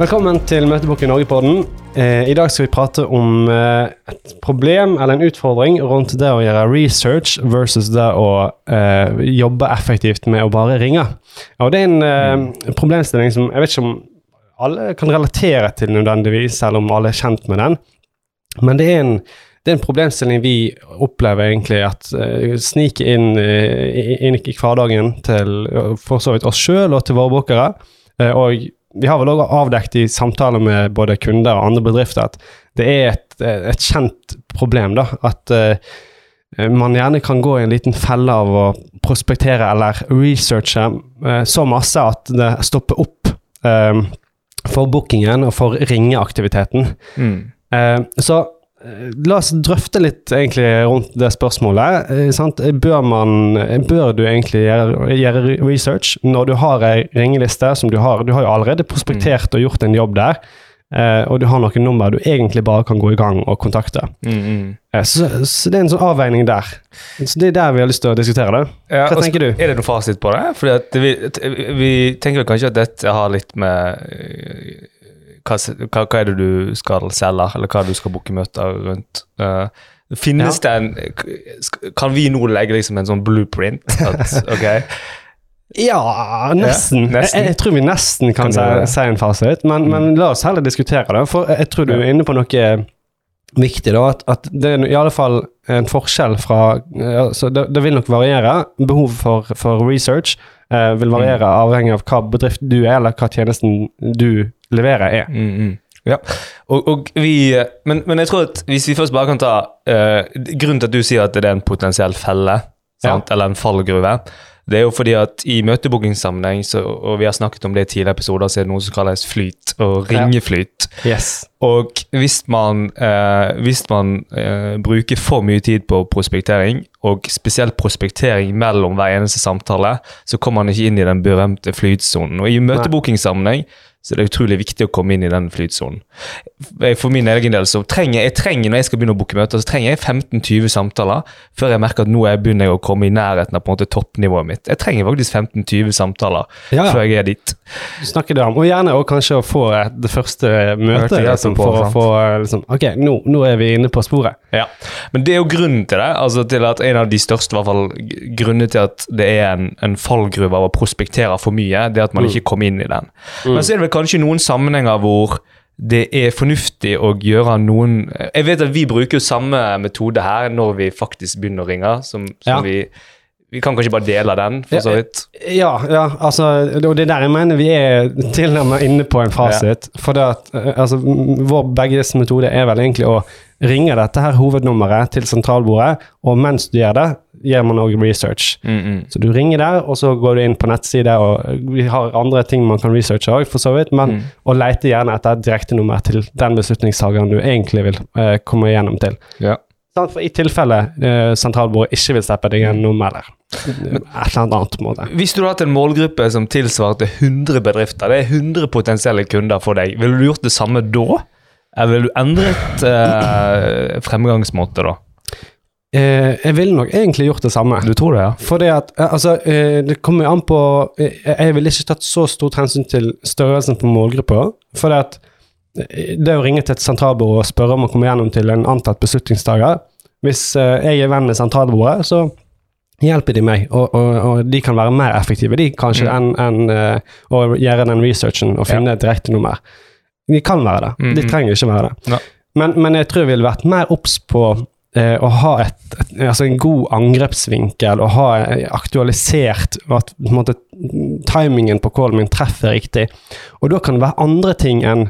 Velkommen til Møtebok i Norge-podden. Eh, I dag skal vi prate om eh, et problem eller en utfordring rundt det å gjøre research versus det å eh, jobbe effektivt med å bare ringe. Og det er en problemstilling som jeg vet ikke om alle kan relatere til nødvendigvis, selv om alle er kjent med den. Men det er en, det er en problemstilling vi opplever egentlig at sniker inn, inn i hverdagen til for så vidt oss sjøl og til våre brukere. Og vi har vel også avdekket i samtaler med både kunder og andre bedrifter at det er et, et kjent problem, da. At man gjerne kan gå i en liten felle av å prospektere eller researche så masse at det stopper opp for bookingen og for ringeaktiviteten. Mm. så La oss drøfte litt egentlig rundt det spørsmålet. Sant? bør, man, bør, du egentlig gjøre, gjøre, research når du har ei ringeliste som du har? Du har jo allerede prospektert og gjort en jobb der, eh, og du har noen nummer du egentlig bare kan gå i gang og kontakte. Mm, mm. Så, så, det er en sånn avveining der. Så Det er der vi har lyst til å diskutere det. Ja, Hva tenker du? Er det noen fasit på det? Fordi vi, vi tenker kanskje at dette har litt med hva, hva, hva, er det du skal selge, eller hva du skal booke møter rundt. Uh, finnes ja. det en Kan vi nå legge liksom en sånn blueprint? At, ok? Ja, nesten. Ja, nesten. Jeg, jeg, tror vi nesten kan, kan si, en fasit, men, mm. men, la oss heller diskutere det. For jeg tror du er inne på noe viktig, da. At, at det er i alle fall en forskjell fra altså det, det, vil nok variere. Behov for, for research eh, vil variere mm. avhengig av hva bedrift du er, eller hva tjenesten du leverer, er. Mm, mm. Ja, og, og vi, men, men, jeg tror at hvis vi først bare kan ta uh, Grunnen til at du sier at det er en potensiell felle, ja. eller en fallgruve, det er jo fordi at i møtebookingssammenheng, og vi har snakket om det i tidligere episoder, så er det noe som kalles flyt, og ringeflyt. Ja. Yes. Og hvis man, uh, hvis man uh, bruker for mye tid på prospektering, og spesielt prospektering mellom hver eneste samtale, så kommer man ikke inn i den berømte flytsonen. Og i møtebookingssammenheng så det er utrolig viktig å komme inn i den flytsonen. For min egen del så trenger jeg trenger, når jeg skal begynne å booke møter, så trenger jeg 15-20 samtaler før jeg merker at nå jeg begynner jeg å komme i nærheten av på en måte toppnivået mitt. Jeg trenger faktisk 15-20 samtaler ja, før jeg er dit. Snakker du om, Og gjerne også kanskje å få det første møtet liksom, for å få liksom, Ok, nå, nå, er vi inne på sporet. Ja, Men det er jo grunnen til det. altså til at En av de største hvert fall, grunnene til at det er en, en fallgruve av å prospektere for mye, det er at man mm. ikke kommer inn i den. Mm. Men så er det vel kanskje noen sammenhenger hvor det er fornuftig å gjøre noen Jeg vet at vi bruker jo samme metode her når vi faktisk begynner å ringe. som, som ja. vi vi kan kanskje bare dele den, for så vidt? Ja, ja altså, og det er der jeg mener vi er tilnærmet inne på en fasit. Ja. For det at, altså, vår begges metode er vel egentlig å ringe dette her hovednummeret til sentralbordet, og mens du gjør det, gjør man òg research. Mm, -hmm. Så du ringer der, og så går du inn på nettside, og vi har andre ting man kan researche òg, for så vidt, men mm. og leter gjerne etter et direktenummer til den beslutningstakeren du egentlig vil uh, komme igjennom til. Ja. For I tilfelle uh, sentralbordet ikke vil steppe deg gjennom, eller et eller annet måte. Hvis du hadde hatt en målgruppe som tilsvarte 100 bedrifter, det er 100 potensielle kunder for deg, ville du gjort det samme da? Eller ville du endret uh, fremgangsmåte da? Eh, jeg ville nok egentlig gjort det samme. Du tror det, ja? Fordi at, altså, eh, det kommer an på eh, Jeg ville ikke tatt så stort hensyn til størrelsen på målgruppa. For det at det å ringe til et sentralbord og spørre om å komme gjennom til en antatt beslutningstaker Hvis uh, jeg er venn med sentralbordet, så hjelper de meg, og, og, og, de kan være mer effektive de kanskje mm. enn en, å gjøre den researchen og finne ja. et direktenummer. De kan være det, de trenger ikke være det. Ja. Men, men, jeg tror jeg ville vært mer obs på å ha et, et, altså en god angrepsvinkel og ha aktualisert at måte, timingen på callen min treffer riktig. Og da kan det være andre ting enn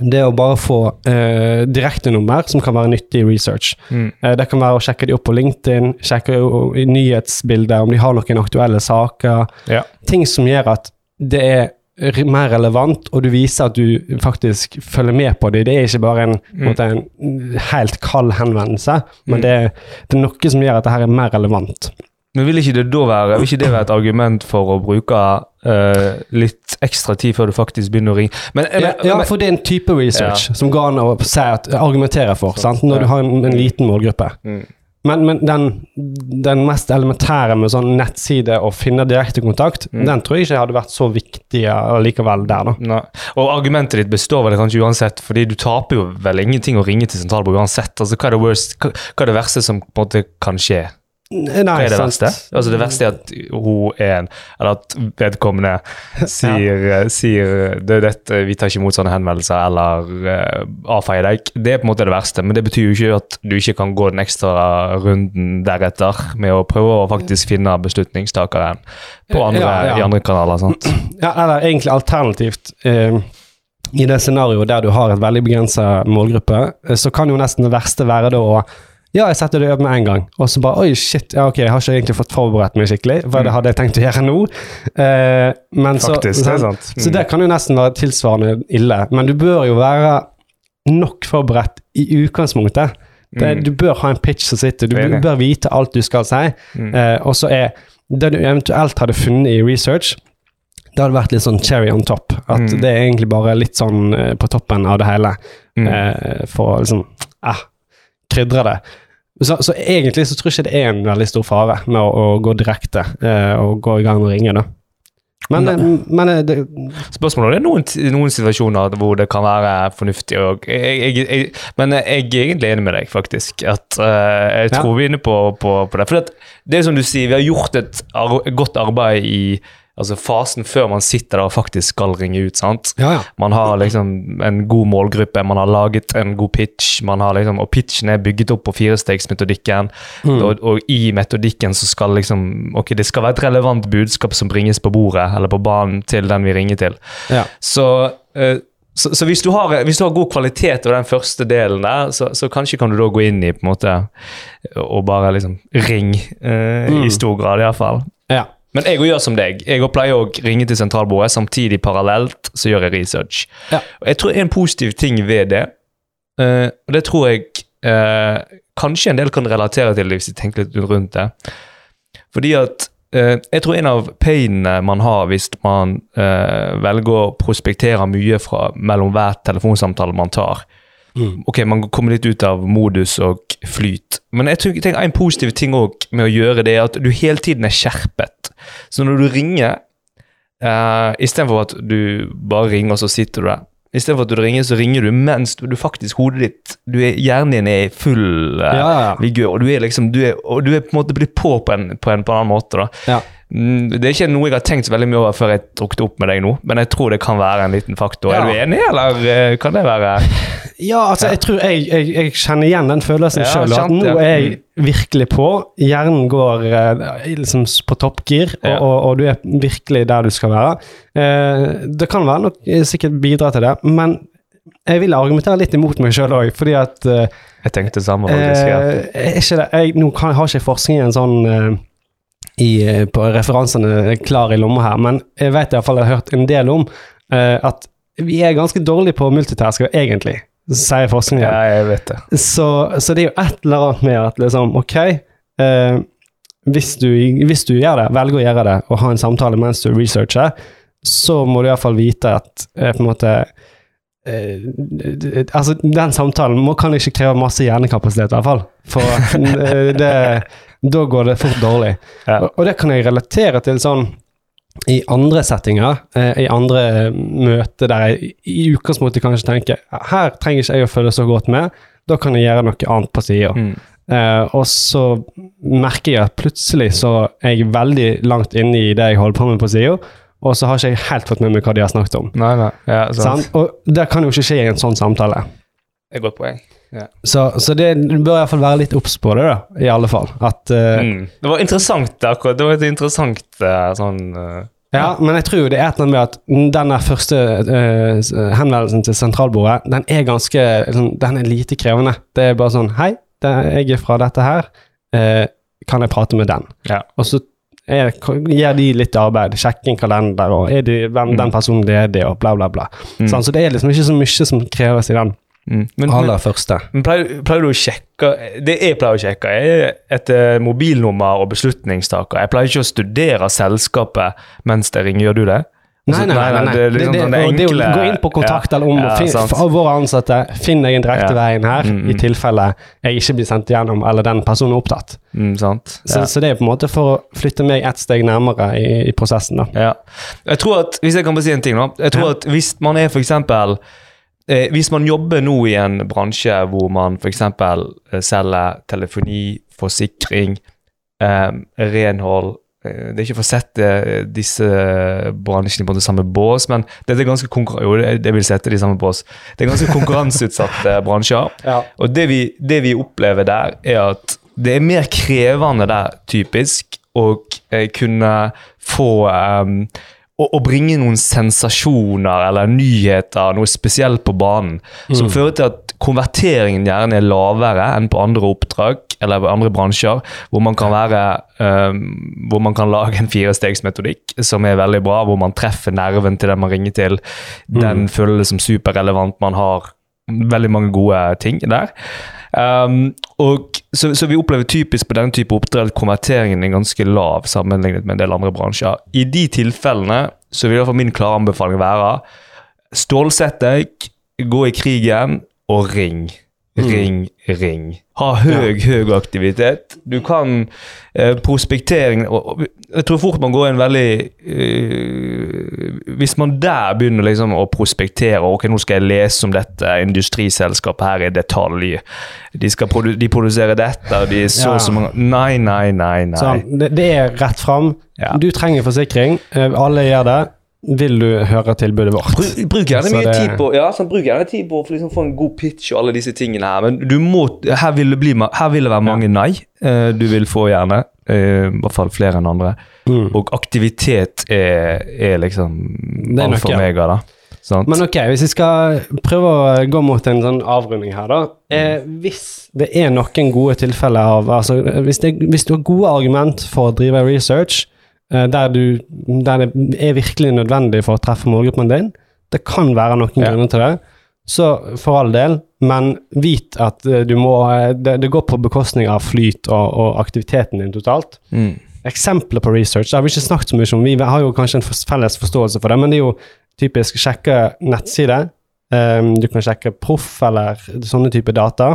det å bare få eh, direktenummer som kan være nyttig research. Mm. Eh, det kan være å sjekke de opp på LinkedIn, sjekke i nyhetsbildet om de har noen aktuelle saker. Ja. Ting som gjør at det er mer relevant, og du viser at du faktisk følger med på det. Det er ikke bare en, mm. måte, en helt kald henvendelse, men mm. det, det, er noe som gjør at dette er mer relevant. Men vil ikke det da være, vil ikke det være et argument for å bruke uh, litt ekstra tid før du faktisk begynner å ringe? Men, men, ja, ja, for det er en type research ja. som går an å argumentere for, sant? når du har en, en, liten målgruppe. Mm. Men, men den, den mest elementære med sånn nettside og finne direkte kontakt, Mm. den tror jeg ikke hadde vært så viktig likevel der, da. Nei. Og argumentet ditt består vel kanskje uansett, fordi du taper jo vel ingenting å ringe til sentralbordet uansett. Altså, hva er, det worst, hva, hva er det verste som på en måte kan skje? Nei, Hva er det sant. verste? Altså Det verste er at hun er en Eller at vedkommende sier, ja. sier det, dette, 'Vi tar ikke imot sånne henvendelser', eller uh, 'avfeier deg'. Det er på en måte det verste, men det betyr jo ikke at du ikke kan gå den ekstra runden deretter med å prøve å faktisk finne beslutningstakeren på andre, Ja, ja. i andre kanaler. sant? Ja, eller egentlig alternativt. Uh, I det scenarioet der du har et veldig begrensa målgruppe, eh, så kan jo nesten det verste være da å ja, jeg setter det opp med en gang, og så bare Oi, shit, ja, ok, jeg har ikke egentlig fått forberedt meg skikkelig, for det hadde jeg tenkt å gjøre nå. Eh, men så, Faktisk, det er sant. Så det kan jo nesten være tilsvarende ille. Men du bør jo være nok forberedt i utgangspunktet. Det, Mm. Du bør ha en pitch som sitter, du bør, bør vite alt du skal si. Mm. Eh, og så er det du eventuelt hadde funnet i research, det hadde vært litt sånn cherry on top. At Mm. det er egentlig bare litt sånn eh, på toppen av det hele, Mm. eh, for liksom eh, krydre det. Så, så egentlig så tror jeg ikke det er en veldig stor fare med å, å gå direkte eh, og gå i gang og ringe, da. Men, eh, men eh, det, Spørsmålet er det noen, noen situasjoner hvor det kan være fornuftig. Og jeg, jeg, jeg, men jeg er egentlig enig med deg, faktisk. At uh, Jeg Ja. tror vi er inne på, på, på det. For at, det er som du sier, vi har gjort et ar godt arbeid i altså fasen før man sitter der og faktisk skal ringe ut. sant? ja, ja. Man har liksom en god målgruppe, man har laget en god pitch, man har liksom, og pitchen er bygget opp på firestegsmetodikken. Mm. Og, og i metodikken så skal liksom Ok, det skal være et relevant budskap som bringes på bordet eller på banen til den vi ringer til. ja. Så, uh, så, så hvis, du har, hvis du har god kvalitet over den første delen der, så, så kanskje kan du da gå inn i på en måte og bare liksom ring, uh, Mm. i stor grad iallfall. Men jeg gjør som deg. Jeg pleier å ringe til sentralbordet. Samtidig parallelt så gjør jeg research. Ja. Og jeg tror en positiv ting ved det, eh, og det tror jeg eh, kanskje en del kan relatere til hvis de tenker litt rundt det. Fordi at eh, jeg tror en av painene man har hvis man velger å prospektere mye fra, mellom hver telefonsamtale man tar, Mm. Ok, man kommer litt ut av modus og flyt. Men jeg tror- tenker en positiv ting også med å gjøre det, er at du hele tiden er skjerpet. Så når du ringer, uh, istedenfor at du bare ringer, og så sitter du der. Istedenfor at du ringer, så ringer du mens du faktisk hodet ditt du er, Hjernen din er i full uh, Ja, ja, ja. vigør, og du er liksom du er, og du er på en måte blitt på på en, på en, på en annen måte. da. ja. Mm, Det er ikke noe jeg har tenkt så veldig mye over før jeg det opp med deg nå, men jeg tror det kan være en liten faktor. Ja. Er du enig, eller eh, kan det være Ja, altså, jeg tror jeg, jeg, jeg kjenner igjen den følelsen Ja, sjøl. At nå er jeg virkelig på. Hjernen går eh, liksom på toppgir, og, og, og du er virkelig der du skal være. Eh, det kan være nok sikkert bidra til det, men jeg vil argumentere litt imot meg sjøl òg, fordi at Jeg tenkte samme, faktisk. ja. eh, ikke det, jeg, Nå kan, har ikke forskningen sånn eh, i, eh, på referansene klar i lomma her, men jeg vet iallfall jeg har hørt en del om uh, at vi er ganske dårlige på multitasker, egentlig, sier forskningen. Ja, jeg vet det. Så, så det er jo et eller annet med at liksom, ok uh, hvis, du, hvis du gjør det, velger å gjøre det, og ha en samtale mens du researcher, så må du iallfall vite at uh, på en måte altså Den samtalen må, kan ikke kreve masse hjernekapasitet, i hvert fall. For det, da går det fort dårlig. Ja. Og, og det kan jeg relatere til sånn i andre settinger, eh, i andre møter der jeg i utgangspunktet kanskje tenker her trenger ikke jeg å følge så godt med, da kan jeg gjøre noe annet på sida. Mm. Eh, og så merker jeg at plutselig så er jeg veldig langt inne i det jeg holder på med på sida, og så har ikke jeg helt fått med meg hva de har snakket om. Nei, nei. Ja, sant. Sant? Og det kan jo ikke skje i en sånn samtale. Det er et godt poeng. Så, så det, du bør iallfall være litt obs på det, da, i alle fall. At uh, Mm. Det var interessant, akkurat. Det var et interessant uh, sånn uh, Ja, men jeg tror det er et eller annet med at den der første henvendelsen til sentralbordet, den er ganske sånn, Den er lite krevende. Det er bare sånn Hei, det, jeg er fra dette her. Kan jeg prate med den? Ja. Og så er, gir de litt arbeid. Sjekke en kalender, og er de, hvem Mm. den personen det er det, og bla, bla, bla. Mm. Sånn, så det er liksom ikke så mye som kreves i den mm. Men, aller første. men pleier, pleier du å sjekke Det jeg pleier å sjekke, er etter mobilnummer og beslutningstaker. Jeg pleier ikke å studere selskapet mens det ringer. Gjør du det? Nei, nei, nei. nei. Det er liksom det, det, det enkle- gå inn på kontakt eller om ja, for våre ansatte, finn deg en direkte Ja. veien her, Mm, mm. i tilfelle jeg ikke blir sendt igjennom, eller den personen er opptatt. Mm, sant? Så, Ja. så det er på en måte for å flytte meg ett steg nærmere i, i prosessen, da. Ja. Jeg tror at, Hvis jeg kan bare si en ting, da. Jeg tror at Hvis man er for eksempel, eh, Hvis man jobber nå i en bransje hvor man f.eks. Eh, selger telefoni, forsikring, eh, renhold eh, Det er ikke for å sette eh, disse bransjene på det samme bås, men det er ganske jo, det- vil sette de samme bås. Det er ganske konkurranseutsatte bransjer. Ja. Og det vi, det vi opplever der, er at det er mer krevende der, typisk, å eh, kunne få um, å, å bringe noen sensasjoner eller nyheter, noe spesielt på banen, som fører til at konverteringen gjerne er lavere enn på andre oppdrag eller på andre bransjer, hvor man kan være um, hvor man kan lage en firestegsmetodikk som er veldig bra, hvor man treffer nerven til den man ringer til. Den føles som superrelevant. Man har veldig mange gode ting der. Um, og så, så vi opplever typisk på denne type oppdrett konverteringen er ganske lav sammenlignet med en del andre bransjer. I de tilfellene så vil i hvert fall min klare anbefaling være stålsett deg, gå i krigen og ring. Ring, ring. Ha høy, høy aktivitet. Du kan eh, prospektering og, Jeg tror fort man går i en veldig øh, Hvis man der begynner liksom å prospektere Ok, nå skal jeg lese om dette industriselskapet her i detalj. De, skal produ de produserer dette, og de er så Ja. mange Nei, nei, nei. nei. Sånn, det, det er rett fram. Ja. Du trenger forsikring. eh, Alle gjør det. Vil du høre tilbudet vårt? Bruk, bruk gjerne mye det- tid på Ja, sånn, bruk gjerne tid på å liksom få en god pitch og alle disse tingene her, men du må Her vil det, bli, her vil det være mange nei. eh, du vil få gjerne. Uh, I hvert fall flere enn andre. Mm. Og aktivitet er, er liksom Det er alfa og mega, da. Sant? Men ok, hvis vi skal prøve å gå mot en sånn avrunding her, da. Eh, hvis det er noen gode tilfeller av altså, hvis, det, hvis du har gode argument for å drive research der, du, der det er virkelig nødvendig for å treffe målgruppen din, det kan være noen Ja. grunner til det, så for all del, men vit at eh, du må eh, det, det går på bekostning av flyt og, og aktiviteten din totalt. mm. Eksempler på research det har vi ikke snakket så mye om. Vi har jo kanskje en felles forståelse for det, men det er jo typisk sjekke nettside. Um, du kan sjekke proff eller sånne type data,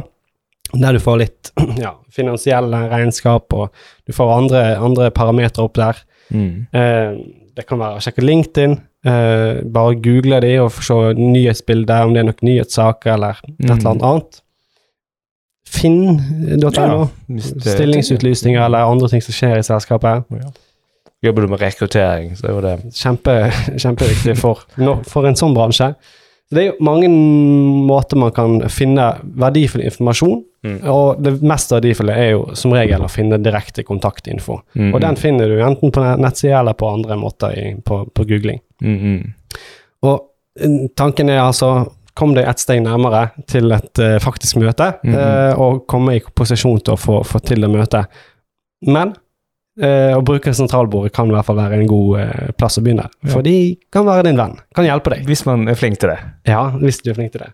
der du får litt ja, finansielle regnskap, og du får andre, andre parametere opp der. Mm. Eh, det kan være å sjekke LinkedIn, eh, bare google de og se nyhetsbilder, om det er noen nyhetssaker eller et eller annet annet. Finn.no, Ja, stillingsutlysninger eller andre ting som skjer i selskapet. Jobber du med rekruttering, så er jo det Kjempe, kjempeviktig for, for en sånn bransje. Det er jo mange måter man kan finne verdifull informasjon, Mm. og det mest verdifulle er jo som regel å finne direkte kontaktinfo. Mm, Og den finner du enten på nettsida eller på andre måter i, på, på googling. mm, mm. Og eh, tanken er altså Kom deg et steg nærmere til et uh, faktisk møte, Mhm. uh, og komme i posisjon til å få, få til det møtet. Men uh, å bruke sentralbordet kan i hvert fall være en god plass å begynne. Ja. For de kan være din venn, kan hjelpe deg. Hvis man er flink til det. Ja, hvis du er flink til det.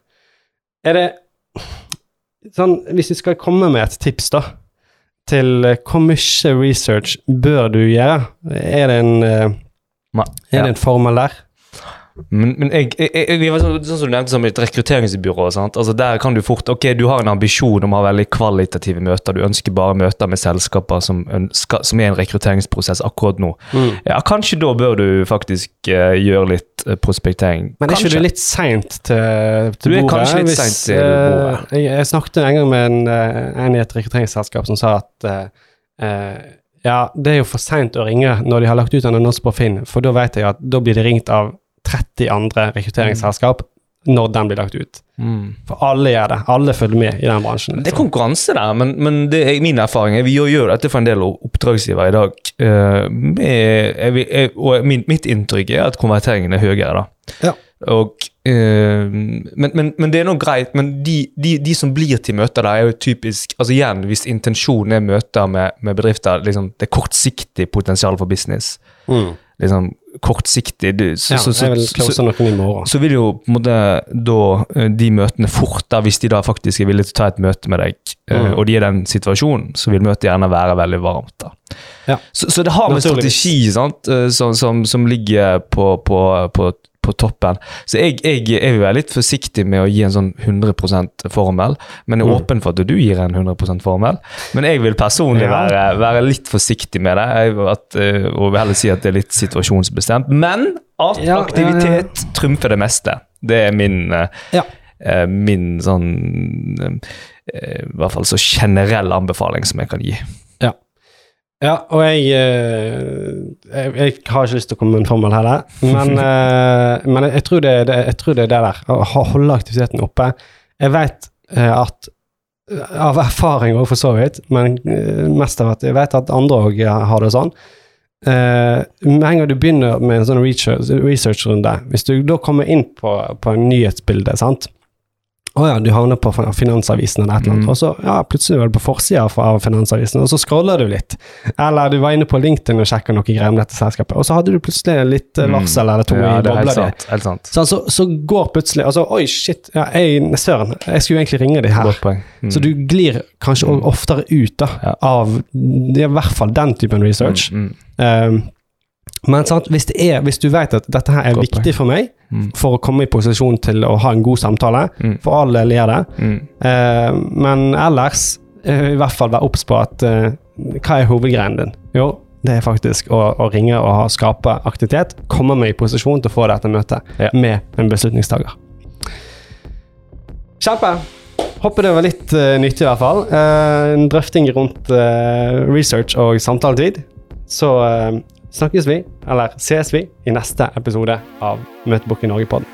Er det sånn Hvis vi skal komme med et tips, da, til eh, hvor mye research bør du gjøre? Er det en, eh, er det en formel der? Men, men jeg, jeg, jeg, vi var sånn, sånn som du nevnte som et rekrutteringsbyrå. Altså Der kan du fort Ok, du har en ambisjon om å ha veldig kvalitative møter. Du ønsker bare møter med selskaper som, ønsker, som er en rekrutteringsprosess akkurat nå. Ja, Kanskje da bør du faktisk uh, gjøre litt eh, prospektering. Men er ikke du litt seint til, til Du er bordet? kanskje litt sent til eh, bordet. jeg, jeg snakket en gang med en, en i et rekrutteringsselskap som sa at uh, ja, det er jo for seint å ringe når de har lagt ut en annonse på Finn, for da vet jeg at da blir det ringt av 30 andre rekrutteringsselskap når den blir lagt ut. Mm. For alle gjør det. Alle følger med i den bransjen. Det er liksom. konkurranse der, men, men det er min erfaring er vi gjør dette for en del oppdragsgivere i dag. Uh, med, er vi, er, og min, mitt inntrykk er at konverteringen er høyere. da. Ja. Og, uh, men, men, men det er nå greit. Men de, de, de som blir til møter der, er jo typisk altså igjen, Hvis intensjonen er møter med, med bedrifter, liksom, det er kortsiktig potensial for business. Mm. liksom kortsiktig. Du, så, Ja, så, så, vil så, vil jo på en måte da eh, de møtene fort, da, hvis de da faktisk er villige til å ta et møte med deg, eh, Mm. og de er i den situasjonen, så vil møtet gjerne være veldig varmt. da. Ja. Så, så det har med Naturligvis. strategi sant, eh, som, som, som ligger på, på, på, på toppen. Så jeg, jeg, jeg vil være litt forsiktig med å gi en sånn 100% formel, men er Mm. åpen for at du gir en 100% formel. Men jeg vil personlig Ja. være, være litt forsiktig med det, jeg, at, eh, og vil heller si at det er litt situasjonsbestemt. Men at Ja, ja, ja. aktivitet trumfer det meste. Det er min, eh, Ja. eh, min sånn I hvert fall så generell anbefaling som jeg kan gi. Ja, og jeg, eh, jeg Jeg har ikke lyst til å komme med en formel heller, men, eh, men jeg, tror det, det, jeg tror det er det der. Å holde aktiviteten oppe. Jeg vet eh, at Av erfaring òg, for så vidt, men mest av at jeg vet at andre òg har det sånn. Eh, med en gang du begynner med en sånn research- research-runde, hvis du da kommer inn på, på en nyhetsbilde, sant å ja, du havner på Finansavisen eller et eller annet, Mm. og så ja, plutselig var du på forsida av Finansavisen, og så scroller du litt. Eller du var inne på LinkedIn og sjekka noe greier om dette selskapet, og så hadde du plutselig litt eh, Mm. varsel eller to Ja, i er bobla di. Helt sant. Sånn, så, så går plutselig altså, Oi, shit, ja, jeg, søren, jeg skulle egentlig ringe de her. Mm. Så du glir kanskje også oftere ut da, av er i hvert fall den typen research. Mm, mm, Um, men sant, hvis, er, hvis du vet at dette her er Godt viktig for meg, mm, for å komme i posisjon til å ha en god samtale, mm, for all del gjør det, mm. Eh, men ellers eh, i hvert fall være obs på at eh, hva er hovedgreien din? Jo, det er faktisk å, å ringe og skape aktivitet. Komme meg i posisjon til å få dette møtet Ja. med en beslutningstaker. Kjempe! Håper det var litt uh, nyttig, i hvert fall. Uh, en drøfting rundt uh, research og samtaletid. Så eh, snakkes vi, eller ses vi, i neste episode av Møtebukk i Norge-podden.